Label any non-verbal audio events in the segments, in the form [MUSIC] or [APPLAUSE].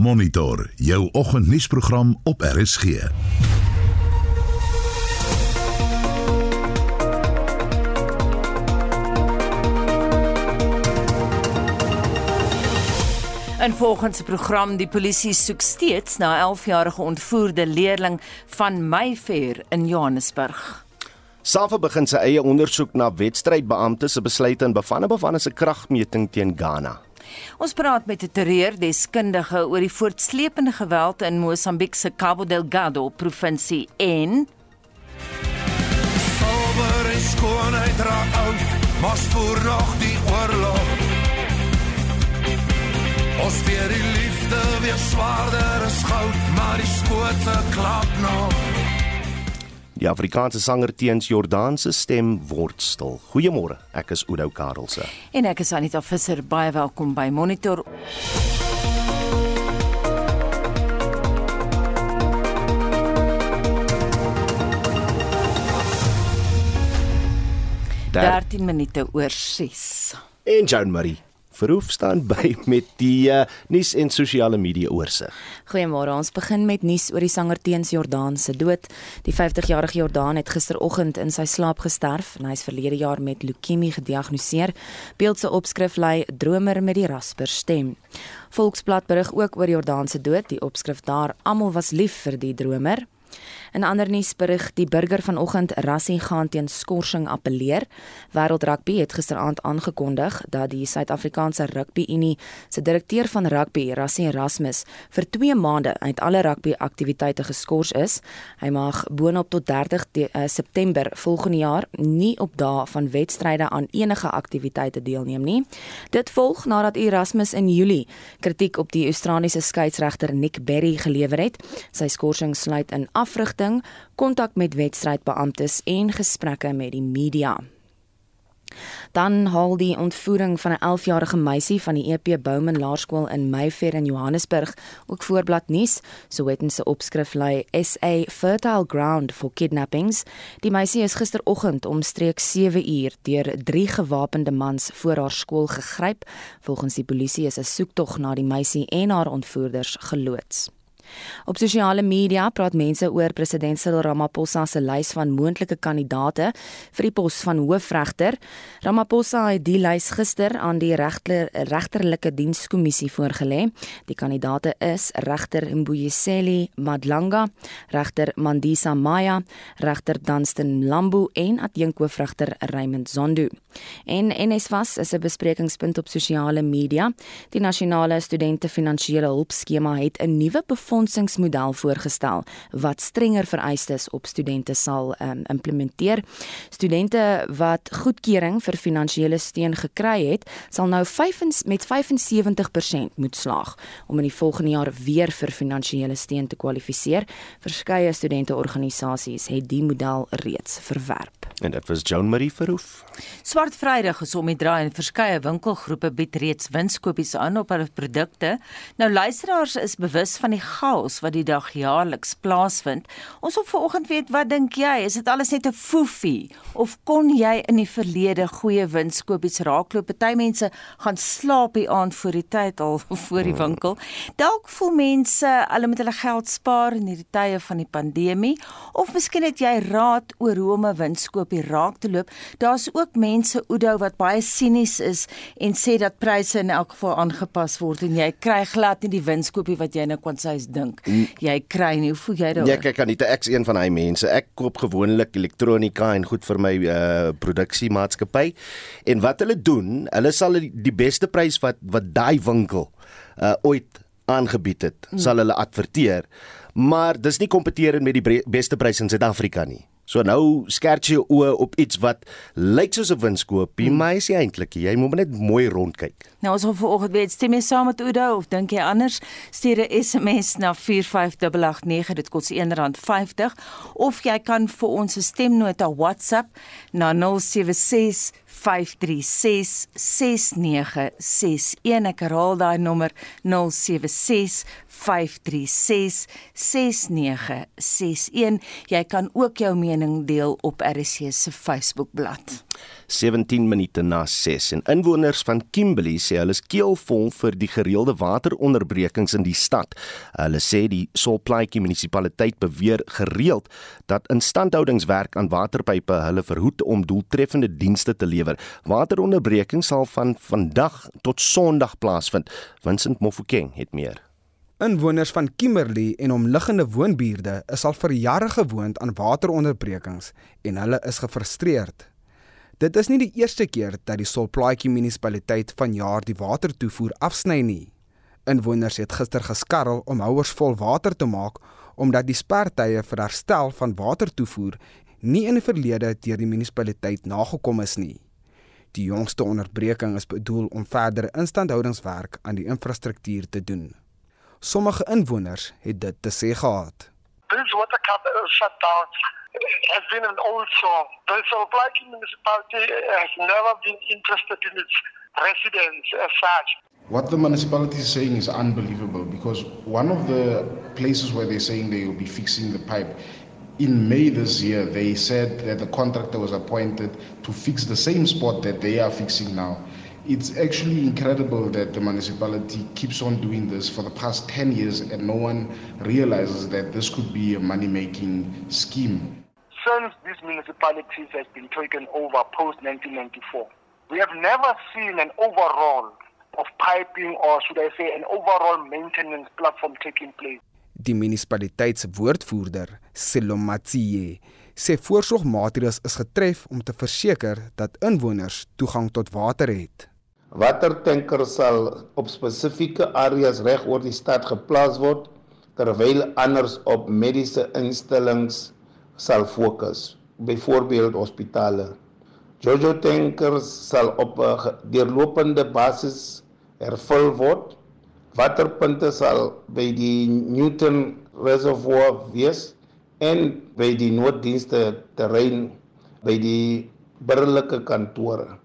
Monitor jou oggendnuusprogram op RSG. En volgens die program die polisie soek steeds na 'n 11-jarige ontvoerde leerling van Mayfair in Johannesburg. SAFA begin sy eie ondersoek na wedstrydbeamptes se besluite in Bafana Bafana se kragmeting teen Ghana. Ons praat met 'n terreurdeskundige oor die voortsleepende geweld in Mosambiek se Cabo Delgado provinsie en Sober en skoonheid raak oud, maar spoor nog die oorlog. Ons weer die liefde weer swaarder as goud, maar die skote klap nog. Die Afrikaanse sanger teens Jordaan se stem word stil. Goeiemôre, ek is Oudo Karelse. en ek is Anita Visser baie welkom by Monitor. Daar 13 minute oor 6. en Joan Marie Verhoef staan [LAUGHS] by met die uh, nuus en sosiale media oorsig. Goeiemôre. Ons begin met nuus oor die sanger Teens Jordaan se dood. Die 50-jarige Jordaan het gisteroggend in sy slaap gesterf en hy is verlede jaar met leukemie gediagnoseer. Beeld se opskrif lui Dromer met die rasper stem. Volksblad berig ook oor Jordaan se dood. Die opskrif daar: Almal was lief vir die dromer. In ander nuus berig die burger vanoggend Rassie gaan teen skorsing appeleer. Wêreld Rugby het gisteraand aangekondig dat die Suid-Afrikaanse Rugby Unie se direkteur van rugby, Rassie Erasmus, vir 2 maande uit alle rugby aktiwiteite geskort is. Hy mag boonop tot 30 de, uh, September volgende jaar nie op dae van wedstryde aan enige aktiwiteite deelneem nie. Dit volg nadat Erasmus in Julie kritiek op die Australiese skeieregter Nick Berry gelewer het. Sy skorsing sluit in afrigting, kontak met wedstrydbeamptes en gesprekke met die media. Dan haal die ontvoering van 'n 11-jarige meisie van die EP Bowman Laerskool in Mayfair in Johannesburg ook voorblad nuus. So het in se opskrif lui SA Fertile Ground for Kidnappings. Die meisie is gisteroggend omstreeks 7 uur deur drie gewapende mans voor haar skool gegryp. Volgens die polisie is 'n soektog na die meisie en haar ontvoerders geloods. Op sosiale media praat mense oor president Cyril Ramaphosa se lys van moontlike kandidaate vir die pos van hoofregter. Ramaphosa het die lys gister aan die regter, regterlike dienskommissie voorgelê. Die kandidaate is regter Mbuyiseli Madlanga, regter Mandisa Maya, regter Dunstan Lambu en adjunkhoofregter Raymond Zondo. En NSFAS is 'n besprekingspunt op sosiale media. Die nasionale studente finansiële hulpskema het 'n nuwe befondsingsmodel voorgestel wat strenger vereistes op studente sal um, implementeer. Studente wat goedkeuring vir finansiële steun gekry het, sal nou 5 met 75% moet slaag om in die volgende jaar weer vir finansiële steun te kwalifiseer. Verskeie studenteorganisasies het die model reeds verwerp. En dit was Joan Marie Verhoef. Swart Vrydag is om die draai en verskeie winkelgroepe bied reeds winskopies aan op hulle produkte. Nou luisteraars is bewus van die chaos wat die dag jaarliks plaasvind. Ons wil vanoggend weet wat dink jy? Is dit alles net 'n foefie of kon jy in die verlede goeie winskopies raakloop? Party mense gaan slaap die aand voor die tyd al [LAUGHS] voor die winkel. Dalk voel mense hulle moet hulle geld spaar in hierdie tye van die pandemie of miskien het jy raad oor hoe om 'n winskoopie raak te loop. Daar's ook mense Oudo wat baie sinies is en sê dat pryse in elk geval aangepas word en jy kry glad nie die winskoopie wat jy nou kwansys dink. Jy kry nie. Hoe voel jy daaroor? Ja, kyk Anita, ek's een van daai mense. Ek koop gewoonlik elektronika en goed vir my uh produksiemaatskappy. En wat hulle doen, hulle sal die, beste prys wat wat daai winkel uh ooit aangebied het, mm. sal hulle adverteer. Maar dis nie kompeteerend met die beste prys in Suid-Afrika nie. So nou skerts jy jou oë op iets wat lyk soos 'n winskoopie, mm. maar is nie eintlik. nie. Jy moet net mooi rondkyk. Nou ons wil vanoggend weet stem jy saam met Oudo of dink jy anders? Stuur 'n SMS na 45889 dit kos R1.50 of jy kan vir ons 'n stemnota WhatsApp na 076 5366961 ek herhaal daai nommer 076 5366961 jy kan ook jou mening deel op RC se Facebookblad 17 minute na 6 en inwoners van Kimberley sê hulle is keelvol vir die gereelde wateronderbrekings in die stad. Hulle sê die Solplaatjie munisipaliteit beweer gereeld dat instandhoudingswerk aan waterpype hulle verhoed om doeltreffende dienste te lewer. Wateronderbrekings sal van vandag tot Sondag plaasvind. Vincent Mofokeng het meer. Inwoners van Kimberley en omliggende woonbuurde is al vir jare gewoond aan wateronderbrekings en hulle is gefrustreerd. Dit is nie die eerste keer dat die Solplaatjie munisipaliteit vanjaar die watertoevoer afsny nie. Inwoners het gister geskarrel om houers vol water te maak omdat die spertye vir herstel van watertoevoer nie in die verlede deur die munisipaliteit nagekom is nie. Die jongste onderbreking is bedoel om verdere instandhoudingswerk aan die infrastruktuur te doen. Sommige inwoners het dit te sê gehad. This water cap shutdown has been an old song. The Solplaatjie municipality has never been interested in its residents as such. What the municipality is saying is unbelievable because one of the places where they're saying they will be fixing the pipe in May this year, they said that the contractor was appointed to fix the same spot that they are fixing now. It's actually incredible that the municipality keeps on doing this for the past 10 years and no one realizes that this could be a money making scheme since these municipalities has been taken over post 1994. We have never seen an overall of piping or should I say an overall maintenance platform taking place. Die munisipaliteitswoordvoerder, Selomatsie, sê voorsorgmaatreëls is getref om te verseker dat inwoners toegang tot water het. Watertankers sal op spesifieke areas reg oor die stad geplaas word terwyl anders op mediese instellings sal fokus, byvoorbeeld hospitale. Jojo tankers sal op 'n deurlopende basis hervul word. Waterpunte sal by die Newton Reservoir wees en by die nooddienste terrein by die burgerlike kantore.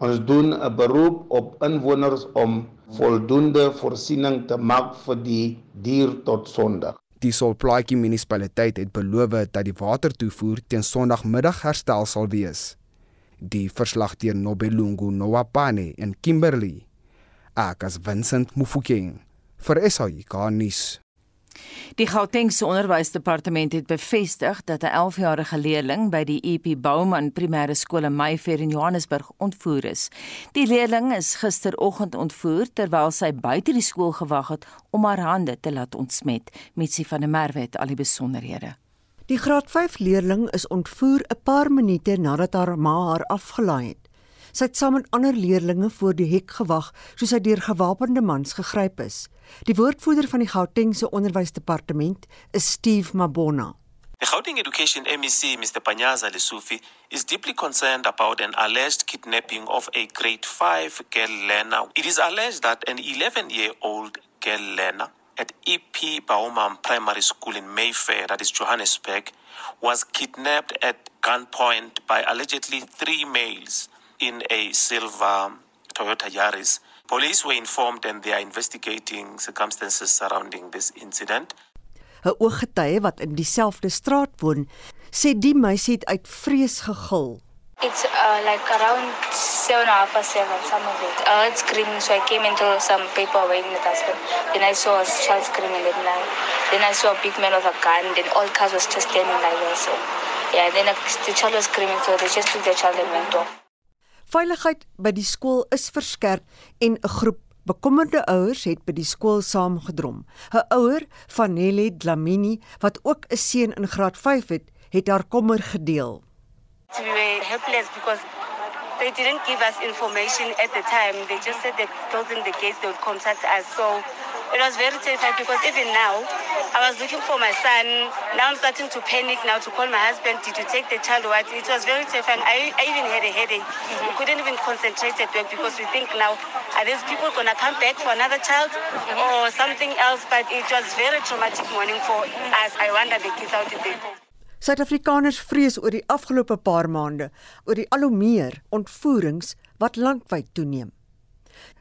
Ons doen 'n beroep op inwoners om voldoende voorsiening te maak vir die dier tot Sondag. Die Solplaatjie munisipaliteit het beloof dat die watertoevoer teen Sondagmiddag herstel sal wees. Die verslag deur Nobelungu Nowapane in Kimberley. Ek as Vincent Mufokeng vir SAI garnis. Die Gautengse Onderwysdepartement het bevestig dat 'n 11-jarige leerling by die EP Bouman Primêre Skool in Mayfair in Johannesburg ontvoer is. Die leerling is gisteroggend ontvoer terwyl sy buite die skool gewag het om haar hande te laat ontsmet. Mitsi van der Merwe het al die besonderhede. Die graad 5 leerling is ontvoer 'n paar minute nadat haar ma haar afgelaai het. Sy het saam met ander leerdlinge voor die hek gewag, soos hy deur gewapende mans gegryp is. Die woordvoerder van die Gautengse Onderwysdepartement is Steve Mabona. The Gauteng Education MEC, Mr. Panyaza Lesufi, is deeply concerned about an alleged kidnapping of a grade 5 girl learner. It is alleged that an 11-year-old girl learner at EP Baumam Primary School in Mayfair, that is Johannesburg, was kidnapped at gunpoint by allegedly three males in a silver Toyota Yaris. Police were informed and they are investigating circumstances surrounding this incident. 'n Ooggetuie wat in dieselfde straat woon, sê die meisie het uit vrees gegil. It's uh, like around seven or half past seven, some of it. I heard screaming, so I came into some paper waiting at us. Then I saw a child screaming, then, like, then I saw a big man with a gun, then all cars was just standing like that. So, yeah, then the child was screaming, so they just took the child and went off. Veiligheid by die skool is verskerp en 'n groep bekommerde ouers het by die skool saamgedrom. 'n Ouer van Nelly Dlamini wat ook 'n seun in graad 5 het, het haar kommer gedeel. We were helpless because they didn't give us information at the time. They just said that closing the gates they would contact us. So it was very terrifying because even now I was looking for my son. Now I'm starting to panic now to call my husband. Did you take the child or what? It was very terrifying. I, I even had a headache. Mm-hmm. We couldn't even concentrate at work because we think now are these people gonna come back for another child mm-hmm. or something else? But it was very traumatic morning for us. I wonder the kids out there. Suid-Afrikaners vrees oor die afgelope paar maande oor die al hoe meer ontvoerings wat landwyd toeneem.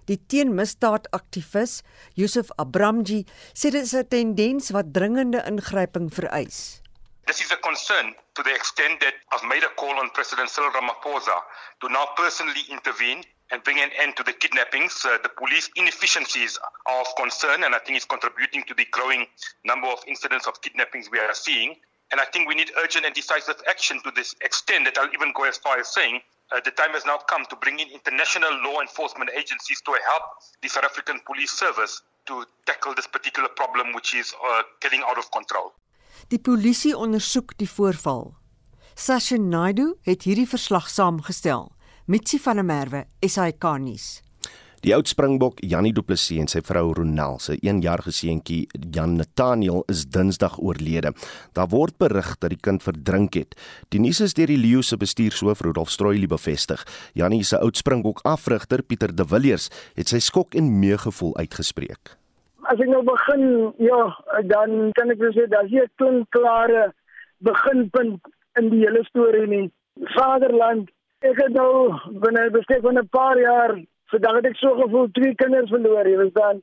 Die teenmisdaadaktivis Yusuf Abramji sê dit is 'n tendens wat dringende ingryping vereis. This is a concern to the extent that I've made a call on President Cyril Ramaphosa to now personally intervene and bring an end to the kidnappings. Uh, the police inefficiencies are of concern, and I think it's contributing to the growing number of incidents of kidnappings we are seeing. And I think we need urgent and decisive action to this extent that I'll even go as far as saying uh, the time has now come to bring in international law enforcement agencies to help the South African Police Service to tackle this particular problem, which is uh, getting out of control. Die polisie ondersoek die voorval. Sasha Naidu het hierdie verslag saamgestel. Mitsi van der Merwe, SAK nuus. Die oud Springbok Jannie Du Plessis en sy vrou Ronel se 1-jarige seentjie Jan Nathaniel is Dinsdag oorlede. Daar word berig dat die kind verdrink het. Die nuus is deur die Leo se bestuurshoof Rudolf Stroili bevestig. Jannie se oud Springbok afrigter Pieter De Villiers het sy skok en meegevoel uitgespreek. As ek nou begin, ja, dan kan ek sê daar's 'n klinkklare beginpunt in die hele storie nie. Vaderland, ek het nou binne besef van 'n paar jaar Vandag het ek so gevoel twee kinders verloor, jy weet dan.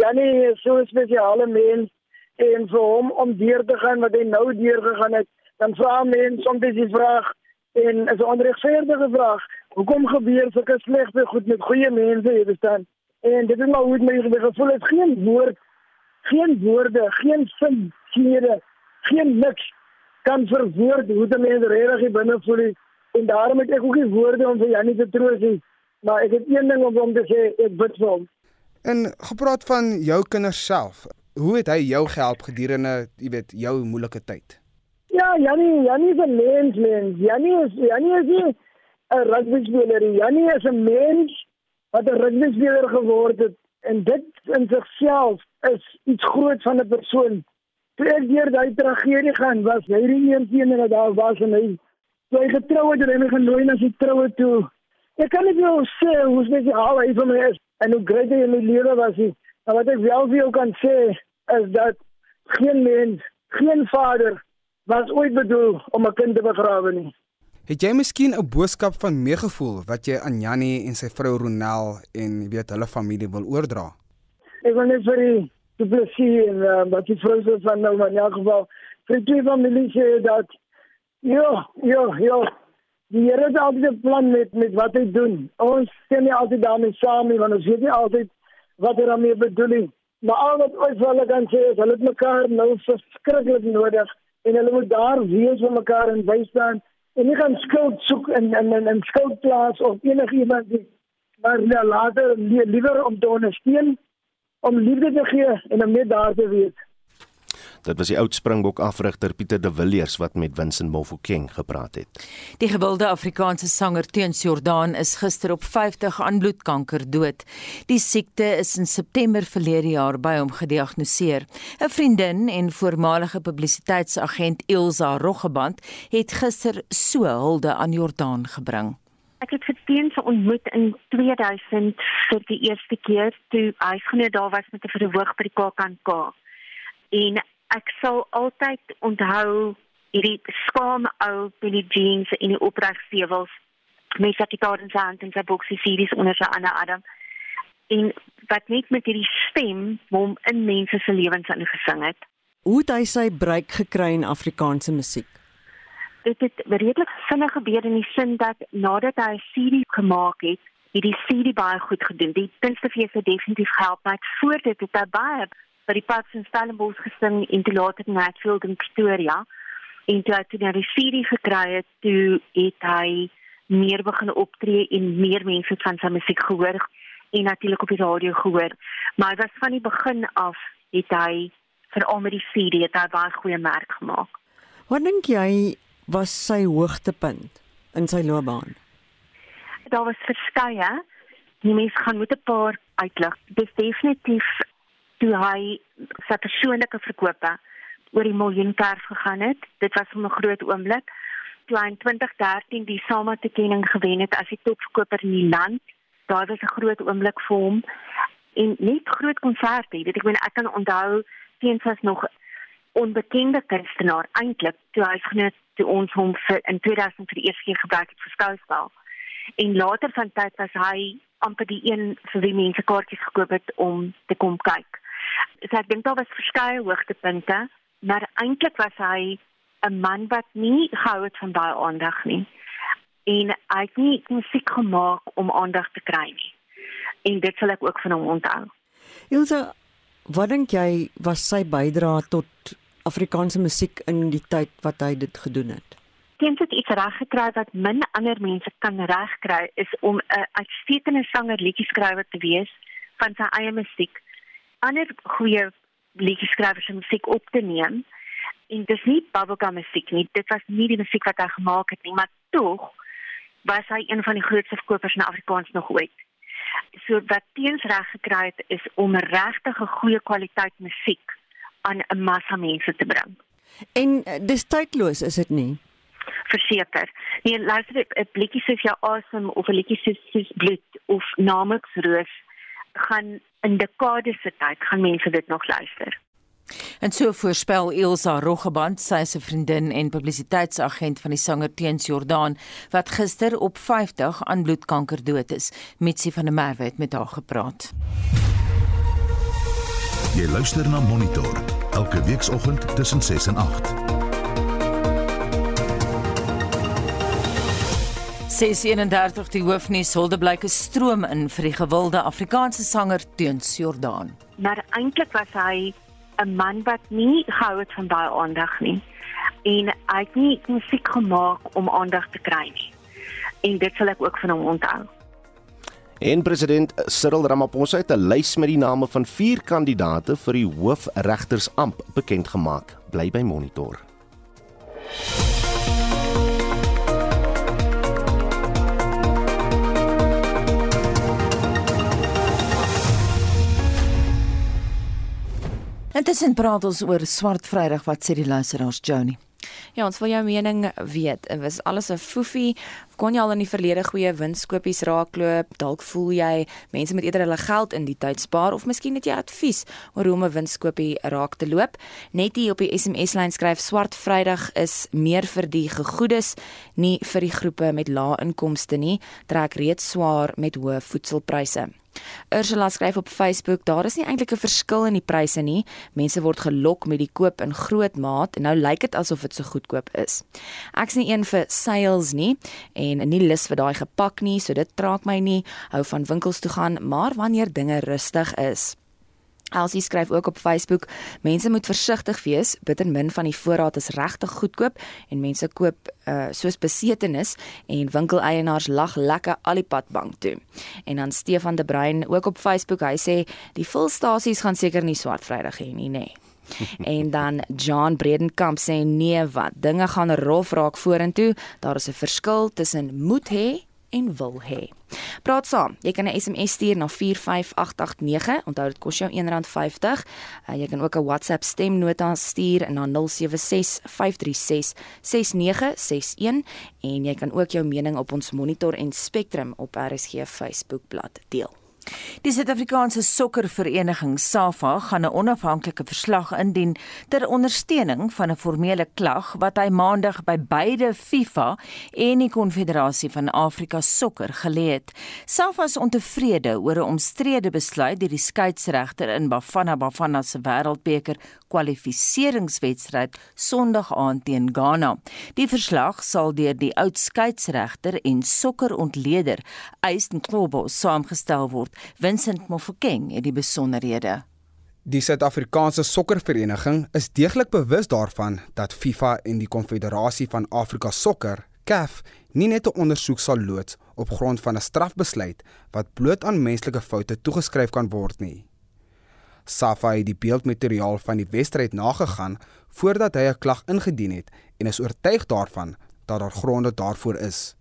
Janie is so 'n spesiale mens en vir hom om deur te gaan wat hy nou deur gegaan het, dan vra mense soms die vraag en is 'n onregverdige vraag. Hoekom gebeur sulke slegte goed met goeie mense, jy weet dan? En dit is maar hoe my gevoel het, geen woord, geen woorde, geen sin, geen geen niks kan verwoord hoe die mense regtig binne voel. En daarom het ek ook nie woorde om vir Janie te troos nie maar ek het een ding om hom te sê, ek bid vir hom. En gepraat van jou kinders self, hoe het hy jou gehelp gedurende, jy weet, jou moeilike tyd? Ja, Janie, Janie is 'n mens, mens. Janie is Janie is 'n rugbyspeler. Janie is 'n mens wat 'n rugbyspeler geword het en dit in sigself is iets groot van 'n persoon. Toe ek deur daai tragedie gaan, was hy die een teen wat daar was en hy toe hy getrou het en hy genooi na sy troue toe. Ek kan nie jou sê hoe spesiaal hy vir my is en hoe groot hy in my lewe was nie. Maar wat ek wel vir jou kan sê is dat geen mens, geen vader was ooit bedoel om 'n kind te begrawe nie. Het jy miskien 'n boodskap van meegevoel wat jy aan Jannie en sy vrou Ronel en jy weet hulle familie wil oordra? Ek wil net vir die publisie en uh, wat die vrou se van nou in elk geval vir die familie sê dat ja, ja, ja, Die Here het altyd 'n plan met met wat hy doen. Ons sien nie altyd daarmee saam nie want ons weet nie altyd wat hy daarmee bedoel nie. Maar al wat ons wel kan sê is hulle het mekaar nou verskriklik nodig en hulle moet daar wees vir mekaar en bystaan en nie gaan skuld soek in in in, in skuldplaas of enigiemand nie. Maar ja, later liewer om te ondersteun om liefde te gee en om net daar te wees. Dit was die oud Springbok afrigter Pieter de Villiers wat met Vincent Mofokeng gepraat het. Die gewilde Afrikaanse sanger Teens Jordaan is gister op 50 aan bloedkanker dood. Die siekte is in September verlede jaar by hom gediagnoseer. 'n Vriendin en voormalige publisiteitsagent Ilse Roggeband het gister so hulde aan Jordaan gebring. Ek het vir Teens ontmoet in 2000 vir die eerste keer toe hy genoem daar was met 'n verhoog by die KAKNK. En ek sal altyd onthou hierdie skaam ou Billy Jeans in die opregstewels met sy gitaar in sy hand en sy boksie series onder sy ander Adam en wat net met hierdie stem hom in mense se lewens ingesing het. Hoe het hy sy breek gekry in Afrikaanse musiek? Dit het redelik vinnig gebeur in die sin dat nadat hy 'n CD gemaak het, het die CD baie goed gedoen. Die kunstefees het definitief gehelp, maar voor dit het hy baie by die Pats in Stellenbosch gesing en toe later in Hatfield in Pretoria. En toe hy toe na die CD gekry het, toe het hy meer begin optree en meer mense van sy musiek gehoor en natuurlik op die radio gehoor. Maar hy was van die begin af het hy veral met die CD het hy baie goeie merk gemaak. Wat dink jy was sy hoogtepunt in sy loopbaan? Daar was verskeie. Die mense gaan met 'n paar uitlig. Dis definitief toe hy sy persoonlike verkope oor die miljoen per gegaan het. Dit was 'n groot oomblik. Toe hy in 2013 die SAMA toekenning gewen het as die topverkoper in die land, daar was 'n groot oomblik vir hom en net groot konserte. Dit ek meen ek kan onthou teens was nog onbekende kunstenaar eintlik toe hy genoem toe ons hom vir in 2000 vir die eerste keer gebruik het vir skouspel. En later van tyd was hy amper die een vir wie mense kaartjies gekoop het om te kom kyk so ek dink daar was verskeie hoogtepunte, maar eintlik was hy 'n man wat nie gehou het van baie aandag nie. En hy het nie musiek gemaak om aandag te kry nie. En dit sal ek ook van hom onthou. Ilse, wat dink jy was sy bydrae tot Afrikaanse musiek in die tyd wat hy dit gedoen het? Teens het iets reg gekry wat min ander mense kan regkry is om 'n uitstekende sanger liedjie skrywer te wees van sy eie musiek. Ander goeie liedjie skrywers se musiek op te neem en dis nie bubblegum musiek nie. Dit was nie die musiek wat hy gemaak het nie, maar tog was hy een van die grootste verkopers in Afrikaans nog ooit. So wat teens reg gekry het is om regtig 'n goeie kwaliteit musiek aan 'n massa mense te bring. En uh, dis tydloos, is dit nie? Verseker. Nee, luister 'n liedjie soos jou asem of 'n liedjie soos soos bloed of nameks roos gaan in dekades se tyd gaan mense dit nog luister. En so voorspel Elsa Roggeband, sy is 'n vriendin en publisiteitsagent van die sanger Teens Jordaan wat gister op 50 aan bloedkanker dood is. Mitsi van der Merwe het met haar gepraat. Jy luister na Monitor elke weekoggend tussen 6 en 8. 631 die hoofnuus Huldeblyke stroom in vir die gewilde Afrikaanse sanger Teens Jordaan. Maar eintlik was hy 'n man wat nie gehou het van baie aandag nie en hy het nie musiek gemaak om aandag te kry nie. En dit sal ek ook van hom onthou. En president Cyril Ramaphosa het 'n lys met die name van 4 kandidate vir die hoofregtersamp bekend gemaak. Bly by Monitor. Intussen praat ons oor Swart Vrydag wat sê die luisteraars Johnny. Ja, ons wil jou mening weet. Was alles 'n foefie? Kon jy al in die verlede goeie winskopies raakloop? Dalk voel jy mense moet eerder hulle geld in die tyd spaar of miskien het jy advies oor hoe om 'n winskopie raak te loop? Net hier op die SMS-lyn skryf Swart Vrydag is meer vir die gegoedes, nie vir die groepe met lae inkomste nie, trek reeds swaar met hoë voedselpryse. Ursula skryf op Facebook: "Daar is nie eintlik 'n verskil in die pryse nie. Mense word gelok met die koop in groot maat en nou lyk dit asof dit so goedkoop is. Ek's nie een vir sales nie en nie lus vir daai gepak nie, so dit traak my nie. Hou van winkels toe gaan, maar wanneer dinge rustig is." Elsie skryf ook op Facebook: Mense moet versigtig wees, bitter min van die voorraad is regtig goedkoop en mense koop uh soos besetenis en winkeleienaars lag lekker al die pad bank toe. En dan Stefan de Bruin ook op Facebook, hy sê die volstasies gaan seker nie swart Vrydag hê nie, nê. Nee. [LAUGHS] en dan John Bredenkamp sê nee wat, dinge gaan rof raak vorentoe. Daar is 'n verskil tussen moet hê en wil hê. Praat saam. Jy kan 'n SMS stuur na 45889. Onthou dit kos jou R1.50. Uh, jy kan ook 'n WhatsApp stemnota stuur na 0765366961 en jy kan ook jou mening op ons Monitor en Spectrum op RSG Facebookblad deel. Die Suid-Afrikaanse Sokkervereniging SAFA gaan 'n onafhanklike verslag indien ter ondersteuning van 'n formele klag wat hy maandag by beide FIFA en die Konfederasie van Afrika Sokker gelê het. SAFA is ontevrede oor 'n omstrede besluit deur die skeieregter in Bafana Bafana se Wêreldbeker kwalifikasiewedstryd Sondag aand teen Ghana. Die verslag sal deur die oud skeieregter en sokkerontleder Eisen Klobo saamgestel word. Vincent Mofokeng het die besonderhede. Die Suid-Afrikaanse Sokkervereniging is deeglik bewus daarvan dat FIFA en die Konfederasie van Afrika Sokker, CAF, nie net 'n ondersoek sal loods op grond van 'n strafbesluit wat bloot aan menslike foute toegeskryf kan word nie. SAFA het die beeldmateriaal van die wedstryd nagegaan voordat hy 'n klag ingedien het en is oortuig daarvan dat daar gronde daarvoor is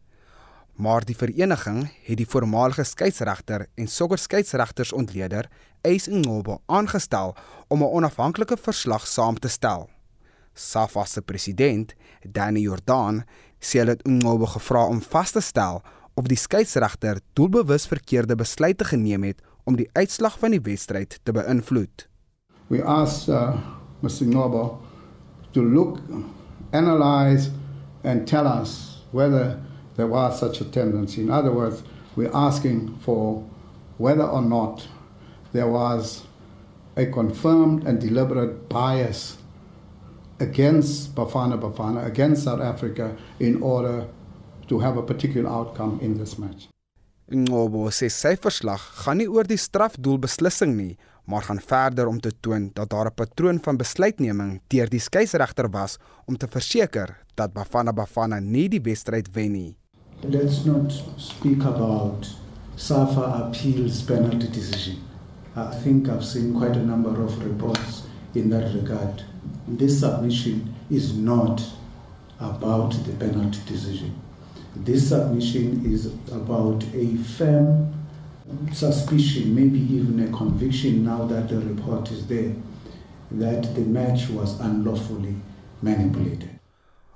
maar die vereniging het die voormalige skeieregter en sokkerskeieregters ontleder Eis Ngobo aangestel om 'n onafhanklike verslag saam te stel. SAFA se president, Danny Jordan, sê hulle het Ngobo gevra om vas te stel of die skeieregter doelbewus verkeerde besluite geneem het om die uitslag van die wedstryd te beïnvloed. We ask uh, Mr. Ngobo to look, analyze and tell us whether there was such a tendency. In other words, we're asking for whether or not there was a confirmed and deliberate bias against Bafana Bafana, against South Africa, in order to have a particular outcome in this match. Ngobo sê sy verslag gaan nie oor die strafdoelbeslissing nie, maar gaan verder om te toon dat daar 'n patroon van besluitneming deur die skeieregter was om te verseker dat Bafana Bafana nie die wedstryd wen nie. Let's not speak about SAFA appeals penalty decision. I think I've seen quite a number of reports in that regard. This submission is not about the penalty decision. This submission is about a firm suspicion, maybe even a conviction now that the report is there, that the match was unlawfully manipulated.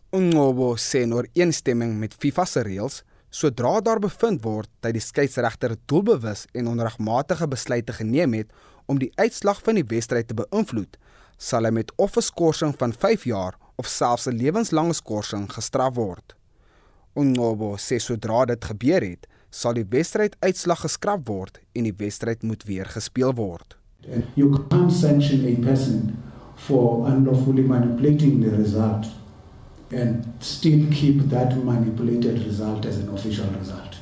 Ngobo sê in ooreenstemming met FIFA se reëls, sodra daar bevind word dat die skeieregter doelbewus en onregmatige besluite geneem het om die uitslag van die wedstryd te beïnvloed, sal hy met of 'n skorsing van 5 jaar of selfs 'n lewenslange skorsing gestraf word. Ngobo sê sodra dit gebeur het, sal die wedstryd uitslag geskraap word en die wedstryd moet weer gespeel word. You can't sanction a person for unlawfully manipulating the result and still keep that manipulated result as an official result.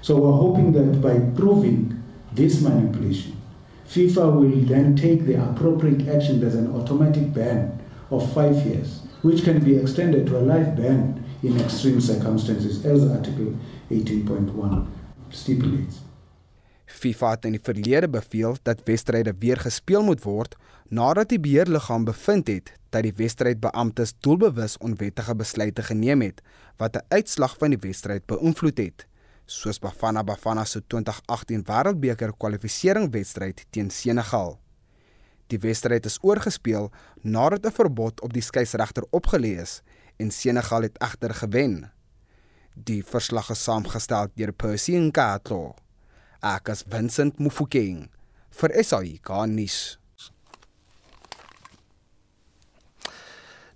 So we're hoping that by proving this manipulation, FIFA will then take the appropriate action as an automatic ban of five years, which can be extended to a life ban in extreme circumstances, as Article 18.1 stipulates. FIFA het in die verlede beveel dat wedstryde weer gespeel moet word nadat die beheerliggaam bevind het dat die wedstrydbeamptes doelbewus onwettige besluite geneem het wat 'n uitslag van die wedstryd beïnvloed het, soos Bafana Bafana se 2018 Wêreldbeker kwalifikasiewedstryd teen Senegal. Die wedstryd is oorgespeel nadat 'n verbod op die skeieregter opgelê is en Senegal het egter gewen. Die verslag is saamgestel deur Percy Nkatlo. Ek is Vincent Mufokeng vir SAI Garnis.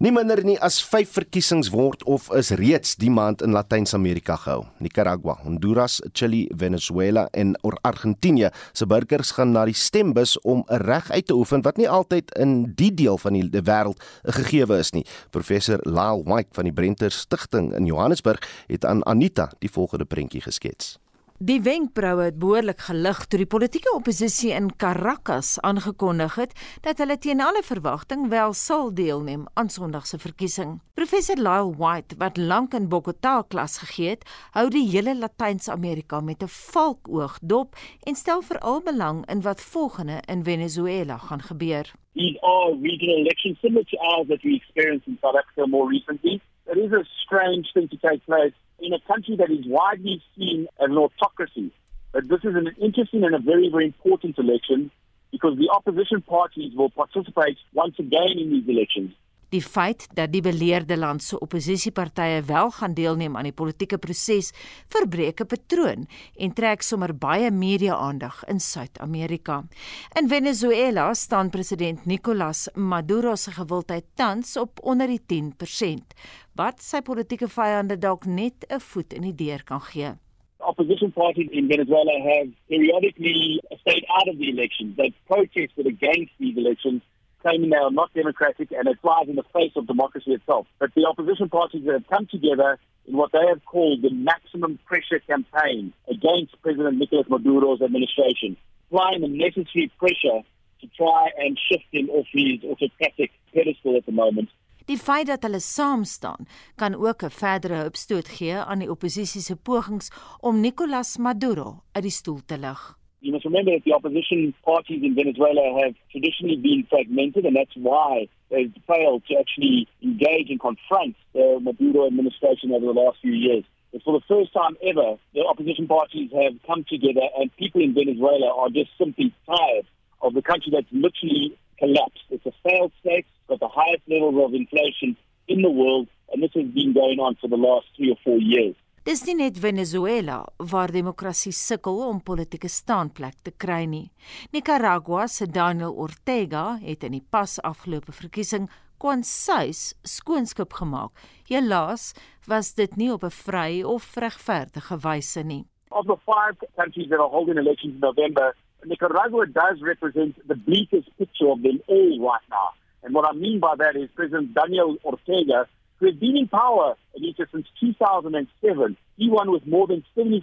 Nie minder nie as 5 verkiesings word of is reeds die maand in Latyns-Amerika gehou. Nicaragua, Honduras, Chili, Venezuela en Argentinië se burgers gaan na die stembus om 'n reg uit te oefen wat nie altyd in die deel van die wêreld gegeewe is nie. Professor Lyle White van die Brenter Stichting in Johannesburg het aan Anita die volgende prentjie geskets. Die wenkbroue het behoorlik gelig toe die politieke oppositie in Caracas aangekondig het dat hulle teen alle verwagting wel sal deelneem aan Sondag se verkiesing. Professor Lyle White, wat lank in Bogotá klas gegee het, hou die hele Latyns-Amerika met 'n valkoog dop en stel veral belang in wat volgende in Venezuela gaan gebeur. These are regional elections similar to ours that we experienced in South Africa more recently. It is a strange thing to take place in a country that is widely seen as an autocracy. But this is an interesting and a very, very important election because the opposition parties will participate once again in these elections. Die feit dat die beleerde land se oppositiepartye wel gaan deelneem aan die politieke proses, verbreek 'n patroon en trek sommer baie media-aandag in Suid-Amerika. In Venezuela staan president Nicolas Maduro se gewildheid tans op onder die 10%, wat sy politieke vyande dalk net 'n voet in die deur kan gee. Opposition parties in Venezuela have periodically stayed out of the elections. They've protested against these elections claiming they are not democratic and it flies in the face of democracy itself. But the opposition parties have come together in what they have called the maximum pressure campaign against President Nicolas Maduro's administration, applying the necessary pressure to try and shift him off his autocratic pedestal at the moment. Die feit dat hulle saam staan, kan ook 'n verdere hupstoot gee aan die oppositie se pogings om Nicolas Maduro uit die stoel te lig. You must remember that the opposition parties in Venezuela have traditionally been fragmented, and that's why they've failed to actually engage and confront the Maduro administration over the last few years. But for the first time ever, the opposition parties have come together, and people in Venezuela are just simply tired of the country that's literally collapsed. It's a failed state, got the highest levels of inflation in the world, and this has been going on for the last three or four years. Dis nie net Venezuela waar demokrasie sukkel om politieke staanplek te kry nie. Nicaragua se Daniel Ortega het in die pas afgelope verkiesing kwansuis skoonskip gemaak. Helaas was dit nie op 'n vry of regverdige wyse nie. Of the five countries that are holding elections in November, Nicaragua does represent the bleakest picture of them all right now. And what I mean by that is President Daniel Ortega, who has been in power since 2007, he won with more than 75%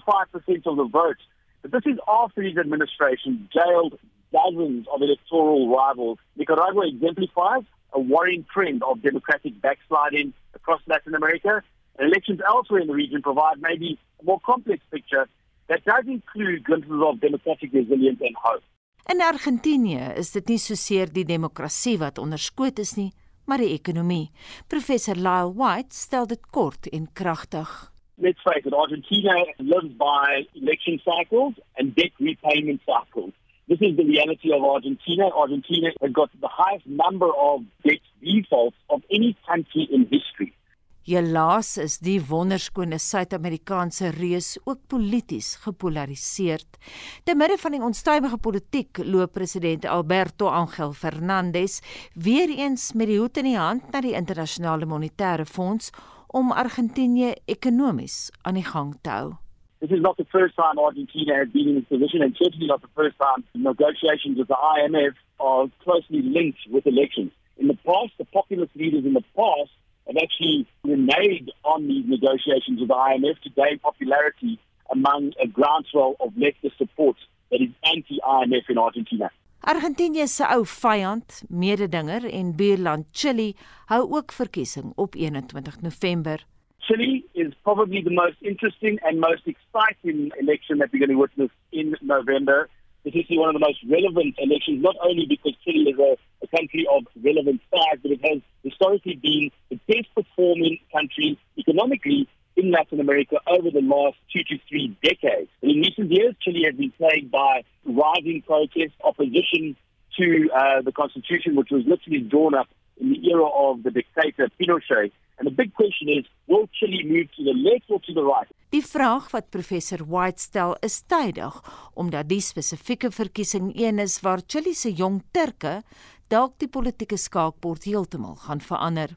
of the vote. But this is after his administration jailed dozens of electoral rivals. Nicaragua exemplifies a worrying trend of democratic backsliding across Latin America. And elections elsewhere in the region provide maybe a more complex picture that does include glimpses of democratic resilience and hope. In Argentinië is dit nie soseer die demokrasie wat onderskoot is nie, maar die ekonomie. Professor Lyle White stel dit kort en kragtig. Let's face it, Argentina lives by election cycles and debt repayment cycles. This is the reality of Argentina. Argentina has got the highest number of debt defaults of any country in history. Helaas is die wonderskone Suid-Amerikaanse reus ook polities gepolariseerd. Te midde van die onstuimige politiek loop president Alberto Angel Fernandez weer eens met die hoed in die hand na die internasionale monetêre fonds om Argentinië ekonomies aan die gang te hou. This is not the first time Argentina has been in this position, and certainly not the first time negotiations with the IMF are closely linked with elections. In the past, the populist leaders in the past have actually reneged on these negotiations with the IMF to gain popularity among a groundswell of leftist support that is anti-IMF in Argentina. Argentinië se ou vyand, mededinger en buurland Chili hou ook verkiesing op 21 November. Chile is probably the most interesting and most exciting election that we're going to witness in November. This is one of the most relevant elections, not only because Chile is a, a country of relevant size, but it has historically been the best performing country economically in Latin America over the last two to three decades. And in recent years, Chile has been plagued by rising protests, opposition to uh, the constitution, which was literally drawn up in the era of the dictator Pinochet. And the big question is, will Chile move to the left or to the right? Die vraag wat professor White stel is tydig omdat die spesifieke verkiesing een is waar Chile se jong Turke dalk die politieke skaakbord heeltemal gaan verander.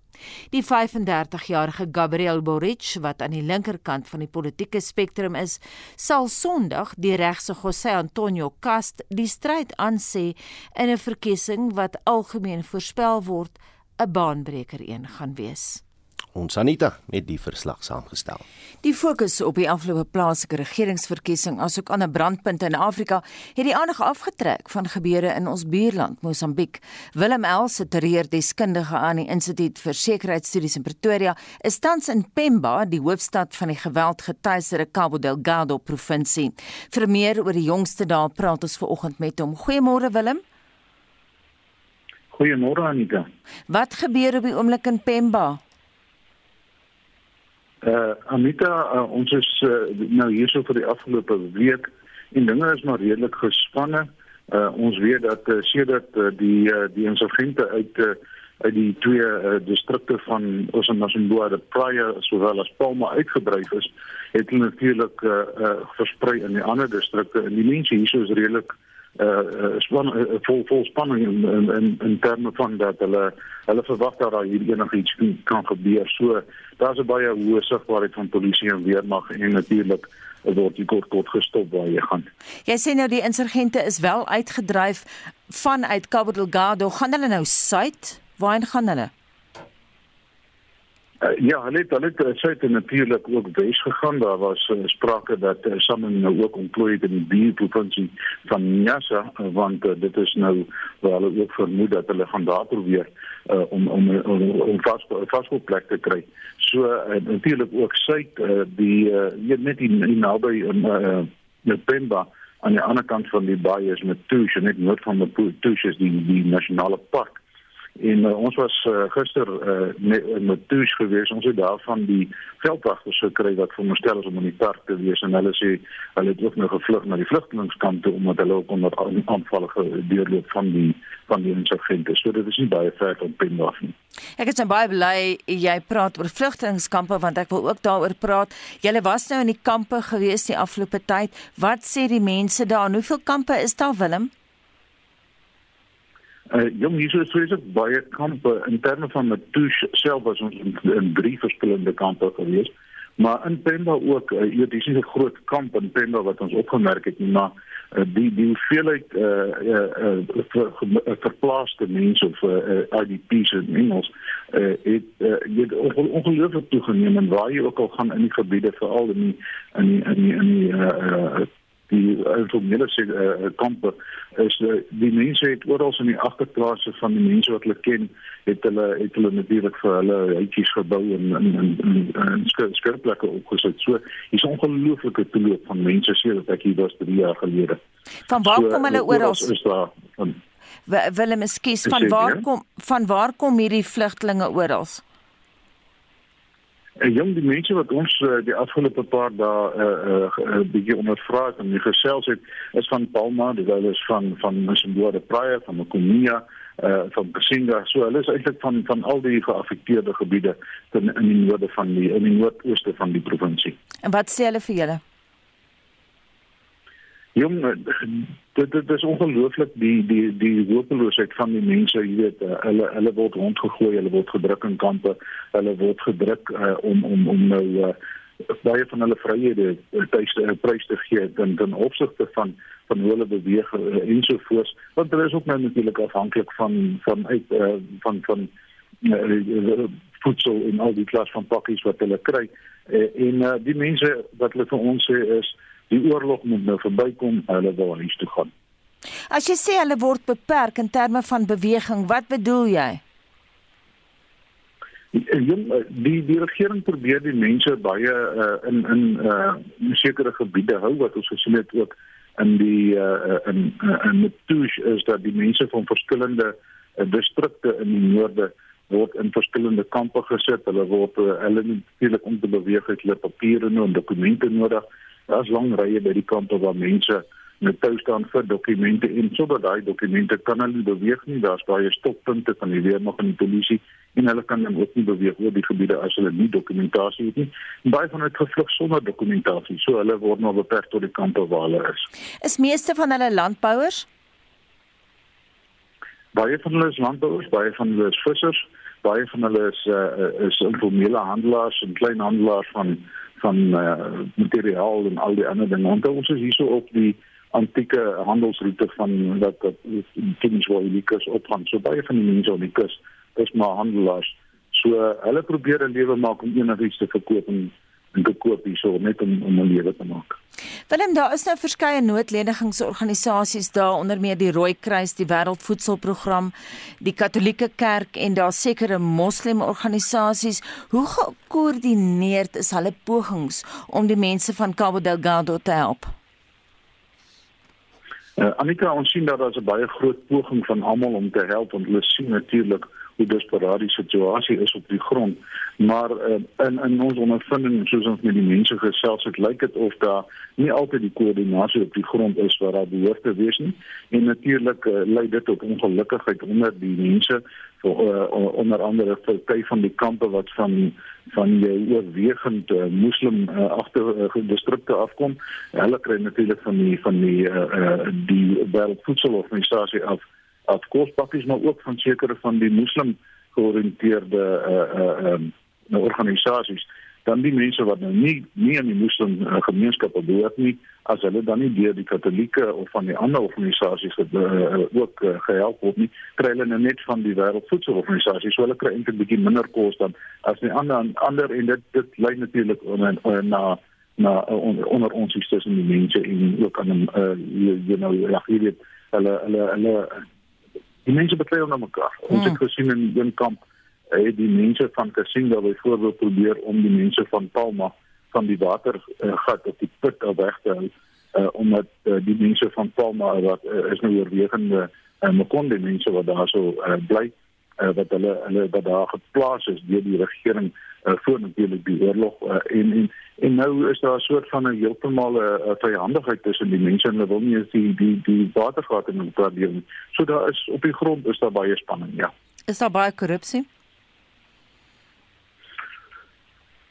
Die 35-jarige Gabriel Boric wat aan die linkerkant van die politieke spektrum is, sal Sondag die regse José Antonio Cast die stryd aansê in 'n verkiesing wat algemeen voorspel word 'n baanbreker een gaan wees. Ons Anita met die verslag saamgestel. Die fokus op die afgelope plaaslike regeringsverkiesing asook ander brandpunte in Afrika het die aandag afgetrek van gebeure in ons buurland Mosambiek. Willem Els, 'n terreurdeskundige aan die Instituut vir Sekuriteitsstudies in Pretoria, is tans in Pemba, die hoofstad van die geweldgetuieerde Cabo Delgado provinsie. Vir meer oor die jongste dae praat ons vanoggend met hom. Goeiemôre Willem. Goeiemôre Anita. Wat gebeur op die oomblik in Pemba? Uh Anita, uh, ons is uh, nou hierso vir die afgelope week en dinge is maar redelik gespanne. Uh ons weet dat uh, sedert uh, die uh, die insurgente uit uh, uit die twee uh, distrikte van Osanasimboa de Praia sowel as Palma uitgebreek is, het hulle natuurlik uh, uh versprei in die ander distrikte en die mense hierso is redelik uh span uh, vol vol spanning in in in, in terme van dat hulle hulle verwag dat daar hier enigiets kan gebeur. So daar's 'n baie hoë sigbaarheid van polisie en weermag en natuurlik word die kort kort gestop waar jy gaan. Jy sê nou die insurgente is wel uitgedryf vanuit Cabo Delgado. Gaan hulle nou suid? Waarheen gaan hulle? Uh, ja, hulle het hulle het suid en natuurlik ook wes gegaan. Daar was uh, sprake dat uh, sommige nou ook ontplooi het in die buurprovinsie van Nyasa, want uh, dit is nou waar hulle ook vermoed dat hulle gaan daar probeer uh, om om om, om vas vasgop plek te kry. So uh, natuurlik ook suid uh, die uh, net die, die naby in uh, Pemba aan die ander kant van die baie is met Tush, net noord van die Tush is die die nasionale park En uh, ons was uh, gister uh, met Tush geweest. Ons het daarvan die veldwagters gekry wat veronderstel is om in die park te wees en hulle sê hulle het ook nou gevlug na die vlugtelingskant toe omdat hulle ook onder aanvalle gedeurloop van die van die insurgente. So dit is nie baie ver van Pemba nie. Ek is baie bly jy praat oor vlugtelingkampe want ek wil ook daaroor praat. Julle was nou in die kampe gewees die afgelope tyd. Wat sê die mense daar? Hoeveel kampe is daar Willem? Uh, jong, hier is vreeslik baie kampe in terme van Matush self was ons in, in drie verskillende kampe gewees. Maar in Pemba ook, uh, hier dis 'n groot kamp in Pemba wat ons opgemerk het, maar uh, die die hoeveelheid eh uh, eh uh, uh, ver, ver, verplaaste mense of eh uh, IDP's in Engels eh uh, het uh, het ongelooflik toegeneem en waar jy ook al gaan in die gebiede veral in die in die in die, in die uh, uh, die informele uh, kampe is uh, die mense het oral in die agterklasse van die mense wat hulle ken het hulle het hulle natuurlik vir hulle huisies gebou en en en, en skirplekke opgesit. So hier's ongelooflike toeloop van mense sedert ek hier was 3 jaar gelede. Van waar so, kom hulle oral? Is daar van Willem, ekskuus, van waar kom van waar kom hierdie vlugtlinge oral? En jong die mense wat ons uh, die afgelope paar dae 'n uh, uh, uh, bietjie ondervra het en die gesels het is van Palma, hulle is van van Msimboa de Praia, van Makumia, uh van Kasinga. So hulle is eintlik van van al die geaffekteerde gebiede in in die noorde van die in die noordooste van die provinsie. En wat sê hulle vir julle? Jong, dit dit is ongelooflik die die die hopeloosheid van die mense, jy weet, uh, hulle hulle word rondgegooi, hulle word gedruk in kampe, hulle word gedruk uh, om om om nou uh, baie van hulle vryhede tuis te prys te gee dan dan opsigte van van hoe hulle beweeg uh, ensovoorts. Want hulle is ook nou natuurlik afhanklik van van uit uh, van van uh, voedsel en al die klas van pakkies wat hulle kry. Uh, en uh, die mense wat hulle vir ons sê is die oorlog moet nou verbykom, hulle wil huis toe gaan. As jy sê hulle word beperk in terme van beweging, wat bedoel jy? Die die regering probeer die mense baie uh, in in uh, sekere gebiede hou wat ons gesien het ook in die uh, in in Matush is dat die mense van verskillende uh, distrikte in die noorde word in verskillende kampe gesit. Hulle word uh, hulle natuurlik om te beweeg het hulle papiere en dokumente nodig. Daar's lang rye by die kampe waar mense met tou staan vir dokumente en sodat daai dokumente kan hulle beweeg nie. Daar's baie stoppunte van die weermag en die polisie en hulle kan dan ook nie beweeg oor die gebiede as hulle nie dokumentasie het nie. Baie van hulle het gevlug sonder dokumentasie. So hulle word maar beperk tot die kampe waar hulle is. Is meeste van hulle landbouers? Baie van hulle is landbouers, baie van hulle is vissers, baie van hulle is uh, is informele handelaars en kleinhandelaars van van uh, materiaal en al die ander dinge. Want ons is hierso op die antieke handelsroete van wat wat Kingswell opgaan. So baie van die mense op die kus is maar handelaars. So uh, hulle probeer 'n lewe maak om enigiets te verkoop en en te koop hierso net om om 'n lewe te maak. Willem, daar is nou verskeie noodlenigingsorganisasies daar onder meer die Rooi Kruis, die Wêreldvoedselprogram, die Katolieke Kerk en daar sekere moslemorganisasies. Hoe gekoördineerd is hulle pogings om die mense van Cabo Delgado te help? Uh, Annika, ons sien dat daar 'n baie groot poging van almal om te help want hulle sien natuurlik hoe desperaat die situasie is op die grond. Maar uh, in in ons ondervinding soos ons met die mense gesels het, lyk dit of daar nie altyd die koördinasie op die grond is wat daar behoort te wees nie. En natuurlik uh, lei dit tot ongelukkigheid onder die mense vir uh, onder andere vir baie van die kampe wat van van die oorwegend uh, moslim uh, agter uh, distrikte afkom. Hulle kry natuurlik van die van die uh, uh, die wêreldvoedselorganisasie af af kospakkies maar ook van sekere van die moslim georiënteerde uh uh um, organisasies dan die mense wat nou nie nie in die moslim uh, gemeenskappe behoort nie as hulle dan nie deur die katolieke of van die ander organisasies uh, ook uh, gehelp word nie kry hulle nou net van die wêreldvoedselorganisasie so hulle kry eintlik bietjie minder kos dan as die ander ander en dit dit lei natuurlik na na na onder, onder ons is tussen die mense en ook aan 'n uh, you know ja hier dit hulle hulle hulle die mense beklei onder mekaar. Hmm. Ons het gesien in een kamp het die mense van Kasinga byvoorbeeld probeer om die mense van Palma van die water uh, gat op die put af weg te hou uh, omdat uh, die mense van Palma wat uh, is nou oorwegende uh, Makonde mense wat daar so uh, bly uh, wat hulle hulle wat daar geplaas is deur die regering uh, voor natuurlik die oorlog uh, en en en nou is daar 'n soort van 'n heeltemal 'n vyandigheid tussen die mense en hulle wil nie eens die die die watergate in mekaar deel nie. So daar is op die grond is daar baie spanning, ja. Is daar baie korrupsie?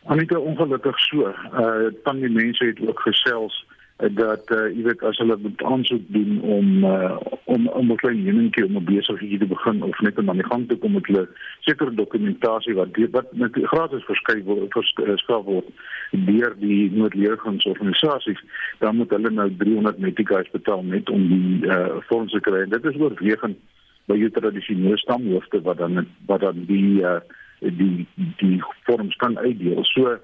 Anita ongelukkig so. Uh van die mense het ook gesels dat uh, jy weet as hulle moet aansoek doen om uh, om om 'n klein enetjie om 'n besigheid te begin of net om aan die gang te kom met hulle sekere dokumentasie wat wat met gratis verskyn word verskaf word deur die noodleergangsorganisasies dan moet hulle nou 300 metrica's betaal net om die uh, fondse te kry. Dit is oorwegend by jou tradisionele stamhoofde wat dan wat dan die uh, die die vorms kan uitdeel. So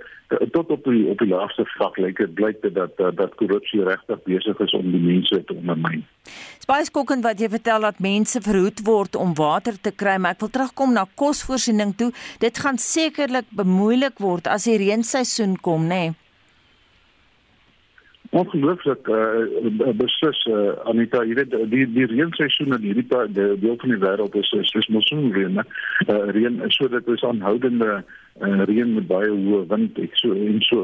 tot op die op die laaste vlak lyk dit blyk dit dat dat, dat korrupsie regtig besig is om die mense te ondermyn. Spice Cooken wat jy vertel dat mense verhoed word om water te kry, maar ek wil terugkom na kosvoorsiening toe. Dit gaan sekerlik bemoeilik word as die reenseisoen kom, nê? Nee? Ongelooflik uh, beslis uh, Anita, jy weet die die reenseisoen in hierdie deel van die wêreld is is, is monsoonreën, uh, reën sodat dit is aanhoudende uh, reën met baie hoë wind ek so en so.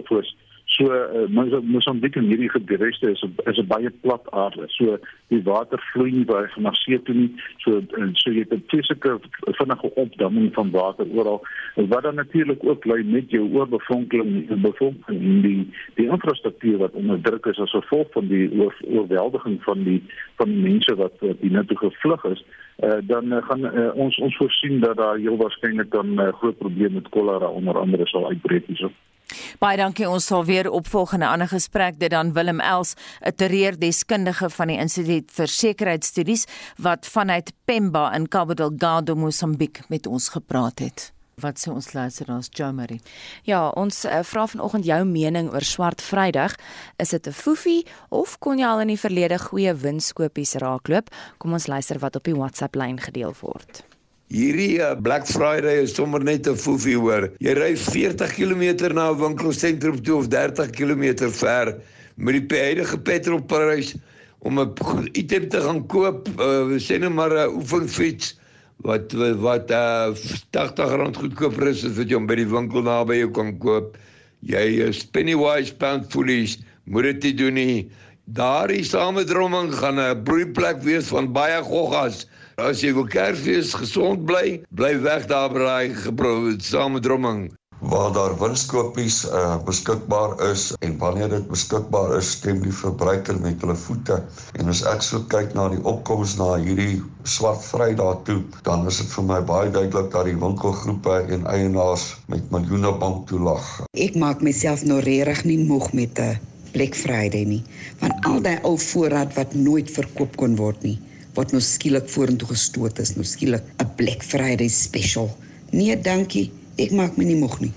So uh, Mosambiek en hierdie gebiede is is 'n baie plat aarde. So die water vloei nie baie van see toe nie. So so jy het 'n fisieke vinnige opdamming van water oral. Wat dan natuurlik ook lei met jou oorbevonkeling en bevolking en die die infrastruktuur wat onder druk is as gevolg van die oor, oorweldiging van die van die mense wat die net toe gevlug is. Uh, dan uh, gaan uh, ons ons voorsien dat daar heel waarskynlik dan uh, groot probleme met kolera onder andere sal uitbreek hierso. Baie dankie. Ons sal weer opvolg in 'n ander gesprek dit dan Willem Els, 'n terreurdeskundige van die Instituut vir Sekuriteitsstudies wat vanuit Pemba in Cabo Delgado, Mosambiek met ons gepraat het. Wat sê ons luisteraars Jo Marie? Ja, ons uh, vra vanoggend jou mening oor Swart Vrydag. Is dit 'n foefie of kon jy al in die verlede goeie winskopies raakloop? Kom ons luister wat op die WhatsApp lyn gedeel word. Hierdie uh, Black Friday is sommer net 'n foefie hoor. Jy ry 40 km na 'n winkelsentrum toe of 30 km ver met die huidige petrolprys om 'n item te gaan koop, uh, sê net maar 'n oefenfiets wat wat uh, 80 rand goedkoper is as wat jy hom by die winkel naby jou kan koop. Jy is pennywise pound foolish. Moet dit doen nie. Daardie samedromming gaan 'n broeiplek wees van baie goggas. As jy wil Kersfees gesond bly, bly weg daar by daai geproe samedromming waar daar winskopies uh, beskikbaar is en wanneer dit beskikbaar is, stem die verbruiker met hulle voete. En as ek so kyk na die opkomste na hierdie swart Vrydag toe, dan is dit vir my baie duidelik dat die winkelgroepe en eienaars met miljoene banktoelag. Ek maak myself nou regtig nie moeg met 'n Black Friday nie, want al daai ou voorraad wat nooit verkoop kon word nie wat nou skielik vorentoe gestoot is, nou skielik 'n Black Friday special. Nee, dankie. Ek maak my nie moeg nie.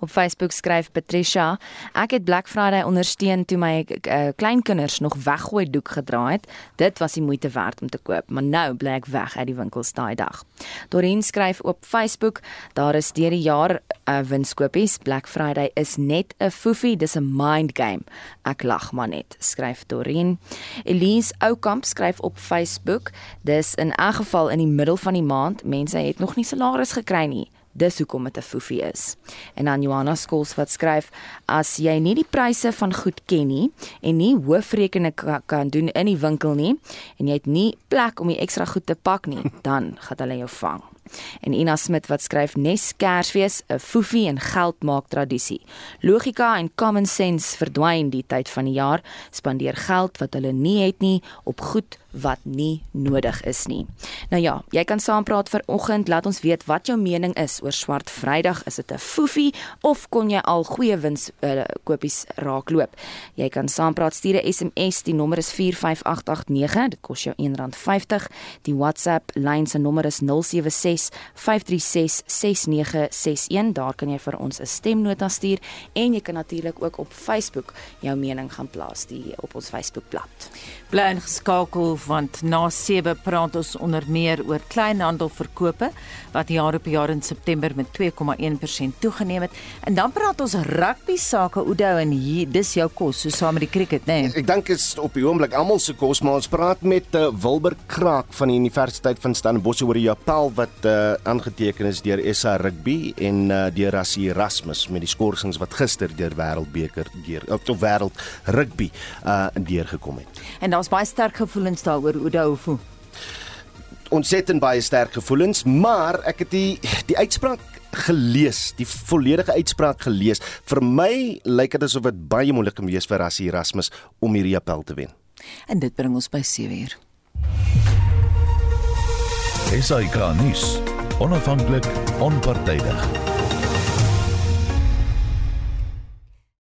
Op Facebook skryf Patricia: Ek het Black Friday ondersteun toe my uh, kleinkinders nog weggooi doek gedra het. Dit was die moeite werd om te koop, maar nou bly ek weg uit die winkels daai dag. Dorien skryf op Facebook: Daar is deur die jaar uh, winskopies. Black Friday is net 'n foefie, dis 'n mind game. Ek lag maar net, skryf Dorien. Elise Oukamp skryf op Facebook: Dis in 'n geval in die middel van die maand, mense het nog nie salaris gekry nie. Dis hoekom dit 'n foefie is. En dan Johanna Skols wat skryf: As jy nie die pryse van goed ken nie en nie hoofrekening kan doen in die winkel nie en jy het nie plek om die ekstra goed te pak nie, [LAUGHS] dan gaan hulle jou vang. En Ina Smit wat skryf Nes Kersfees, 'n foefie en geld maak tradisie. Logika en common sense verdwyn die tyd van die jaar, spandeer geld wat hulle nie het nie op goed wat nie nodig is nie. Nou ja, jy kan saampraat vir oggend, laat ons weet wat jou mening is oor Swart Vrydag. Is dit 'n foefie of kon jy al goeie wins uh, kopies raakloop? Jy kan saampraat stuur 'n SMS, die nommer is 45889, dit kos jou R1.50. Die WhatsApp lyn se nommer is 076 536 6961. Daar kan jy vir ons 'n stemnota stuur en jy kan natuurlik ook op Facebook jou mening gaan plaas die op ons Facebookblad. Bly ingeskakel want na 7 praat ons onder meer oor kleinhandelverkope wat jaar op jaar in September met 2,1% toegeneem het. En dan praat ons rugby sake Oudo en hier dis jou kos so saam met die cricket nê. Nee. Ek dink is op die oomblik almal se kos maar ons praat met uh, Wilber Kraak van die Universiteit van Stellenbosch oor die appel wat uh, aangeteken is deur SA Rugby en uh, deur Rassie Erasmus met die skorsings wat gister deur Wêreldbeker deur of tot Wêreld Rugby uh deurgekom het. En daar's baie sterk gevoelens daaroor Oudo ons het en baie sterk gevoelens, maar ek het die die uitspraak gelees, die volledige uitspraak gelees. Vir my lyk dit asof dit baie moeilik kan wees vir Rassie Erasmus om hierdie appel te wen. En dit bring ons by 7 uur. SAK nuus. Onafhanklik, onpartydig.